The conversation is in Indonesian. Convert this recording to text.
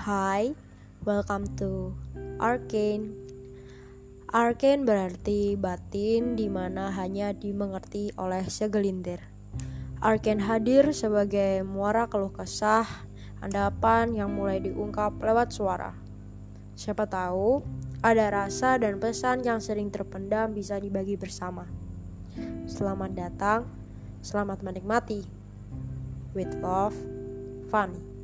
Hai, welcome to Arcane. Arcane berarti batin di mana hanya dimengerti oleh segelintir. Arcane hadir sebagai muara keluh kesah, anggapan yang mulai diungkap lewat suara. Siapa tahu ada rasa dan pesan yang sering terpendam bisa dibagi bersama. Selamat datang, selamat menikmati. With love, Fanny.